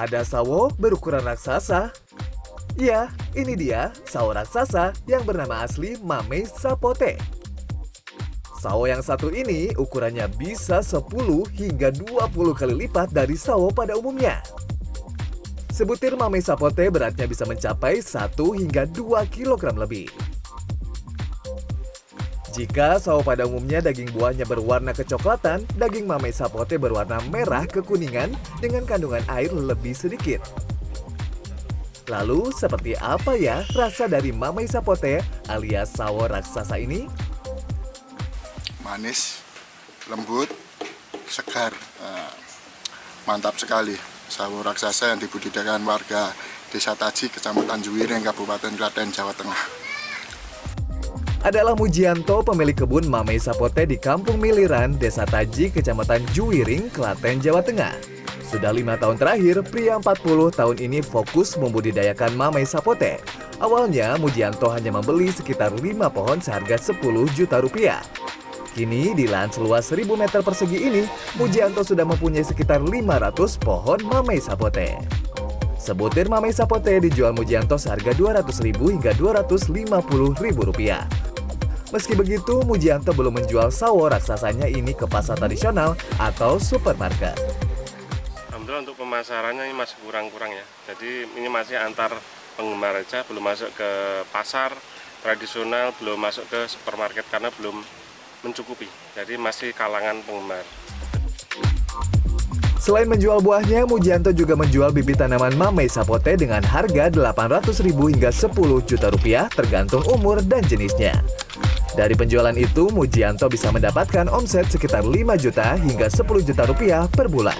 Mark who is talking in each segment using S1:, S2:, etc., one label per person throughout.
S1: ada sawo berukuran raksasa? Ya, ini dia sawo raksasa yang bernama asli Mame Sapote. Sawo yang satu ini ukurannya bisa 10 hingga 20 kali lipat dari sawo pada umumnya. Sebutir mame sapote beratnya bisa mencapai 1 hingga 2 kg lebih. Jika sawo pada umumnya daging buahnya berwarna kecoklatan, daging mame sapote berwarna merah kekuningan dengan kandungan air lebih sedikit. Lalu, seperti apa ya rasa dari mame sapote alias sawo raksasa ini?
S2: manis, lembut, segar, Nah, mantap sekali. Sawo raksasa yang dibudidayakan warga Desa Taji, Kecamatan Juwiring, Kabupaten Klaten, Jawa Tengah.
S1: Adalah Mujianto, pemilik kebun Mame Sapote di Kampung Miliran, Desa Taji, Kecamatan Juwiring, Klaten, Jawa Tengah. Sudah lima tahun terakhir, pria 40 tahun ini fokus membudidayakan Mame Sapote. Awalnya, Mujianto hanya membeli sekitar 5 pohon seharga 10 juta rupiah. Kini, di lahan seluas 1000 meter persegi ini, Mujianto sudah mempunyai sekitar 500 pohon Mame Sapote. Sebutir Mame Sapote dijual Mujianto seharga Rp200.000 hingga Rp250.000. Meski begitu, Mujianto belum menjual sawo raksasanya ini ke pasar tradisional atau supermarket.
S3: Alhamdulillah untuk pemasarannya ini masih kurang-kurang ya. Jadi ini masih antar penggemar aja, belum masuk ke pasar tradisional, belum masuk ke supermarket karena belum mencukupi. Jadi masih kalangan penggemar.
S1: Selain menjual buahnya, Mujianto juga menjual bibit tanaman Mame Sapote dengan harga Rp800.000 hingga 10 juta rupiah tergantung umur dan jenisnya. Dari penjualan itu, Mujianto bisa mendapatkan omset sekitar 5 juta hingga 10 juta rupiah per bulan.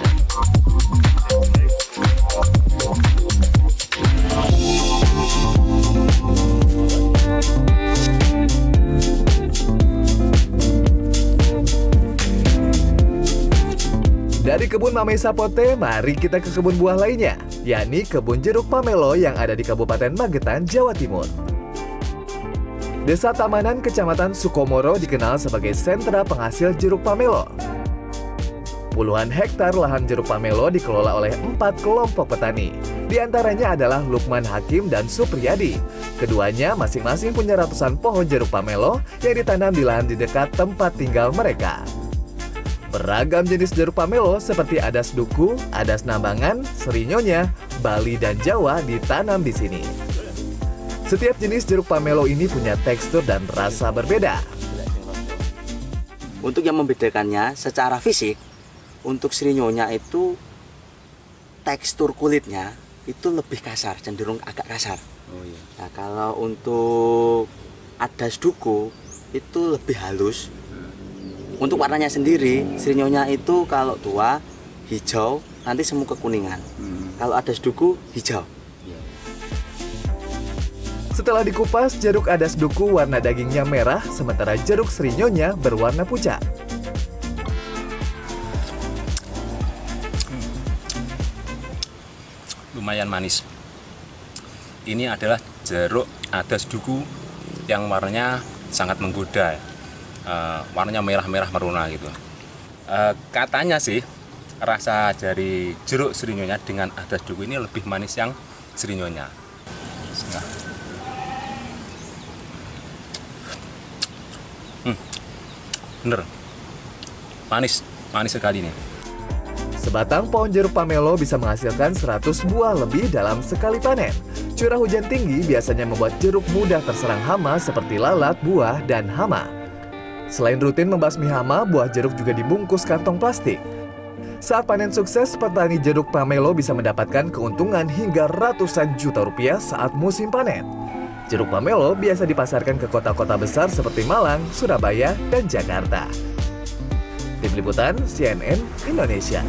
S1: Dari kebun Mame Sapote, mari kita ke kebun buah lainnya, yakni kebun jeruk Pamelo yang ada di Kabupaten Magetan, Jawa Timur. Desa Tamanan, Kecamatan Sukomoro dikenal sebagai sentra penghasil jeruk pamelo. Puluhan hektar lahan jeruk pamelo dikelola oleh empat kelompok petani. Di antaranya adalah Lukman Hakim dan Supriyadi. Keduanya masing-masing punya ratusan pohon jeruk pamelo yang ditanam di lahan di dekat tempat tinggal mereka. Beragam jenis jeruk pamelo seperti adas duku, adas nambangan, serinyonya, Bali, dan Jawa ditanam di sini. Setiap jenis jeruk pamelo ini punya tekstur dan rasa berbeda.
S4: Untuk yang membedakannya secara fisik, untuk serinyonya itu tekstur kulitnya itu lebih kasar, cenderung agak kasar.
S5: Oh iya.
S4: Nah, kalau untuk adas duku itu lebih halus. Untuk warnanya sendiri, serinyonya itu kalau tua hijau, nanti semu kekuningan. Kalau adas duku hijau.
S1: Setelah dikupas, jeruk adas duku warna dagingnya merah, sementara jeruk serinyonya berwarna pucat.
S5: Lumayan manis. Ini adalah jeruk adas duku yang warnanya sangat menggoda. Eh, warnanya merah-merah meruna gitu. Eh, katanya sih rasa dari jeruk serinyonya dengan adas duku ini lebih manis yang serinyonya. Nah. Bener, manis, manis sekali nih.
S1: Sebatang pohon jeruk pamelo bisa menghasilkan 100 buah lebih dalam sekali panen. Curah hujan tinggi biasanya membuat jeruk mudah terserang hama seperti lalat, buah, dan hama. Selain rutin membasmi hama, buah jeruk juga dibungkus kantong plastik. Saat panen sukses, petani jeruk pamelo bisa mendapatkan keuntungan hingga ratusan juta rupiah saat musim panen. Jeruk pamelo biasa dipasarkan ke kota-kota besar seperti Malang, Surabaya, dan Jakarta. Tim Liputan CNN Indonesia.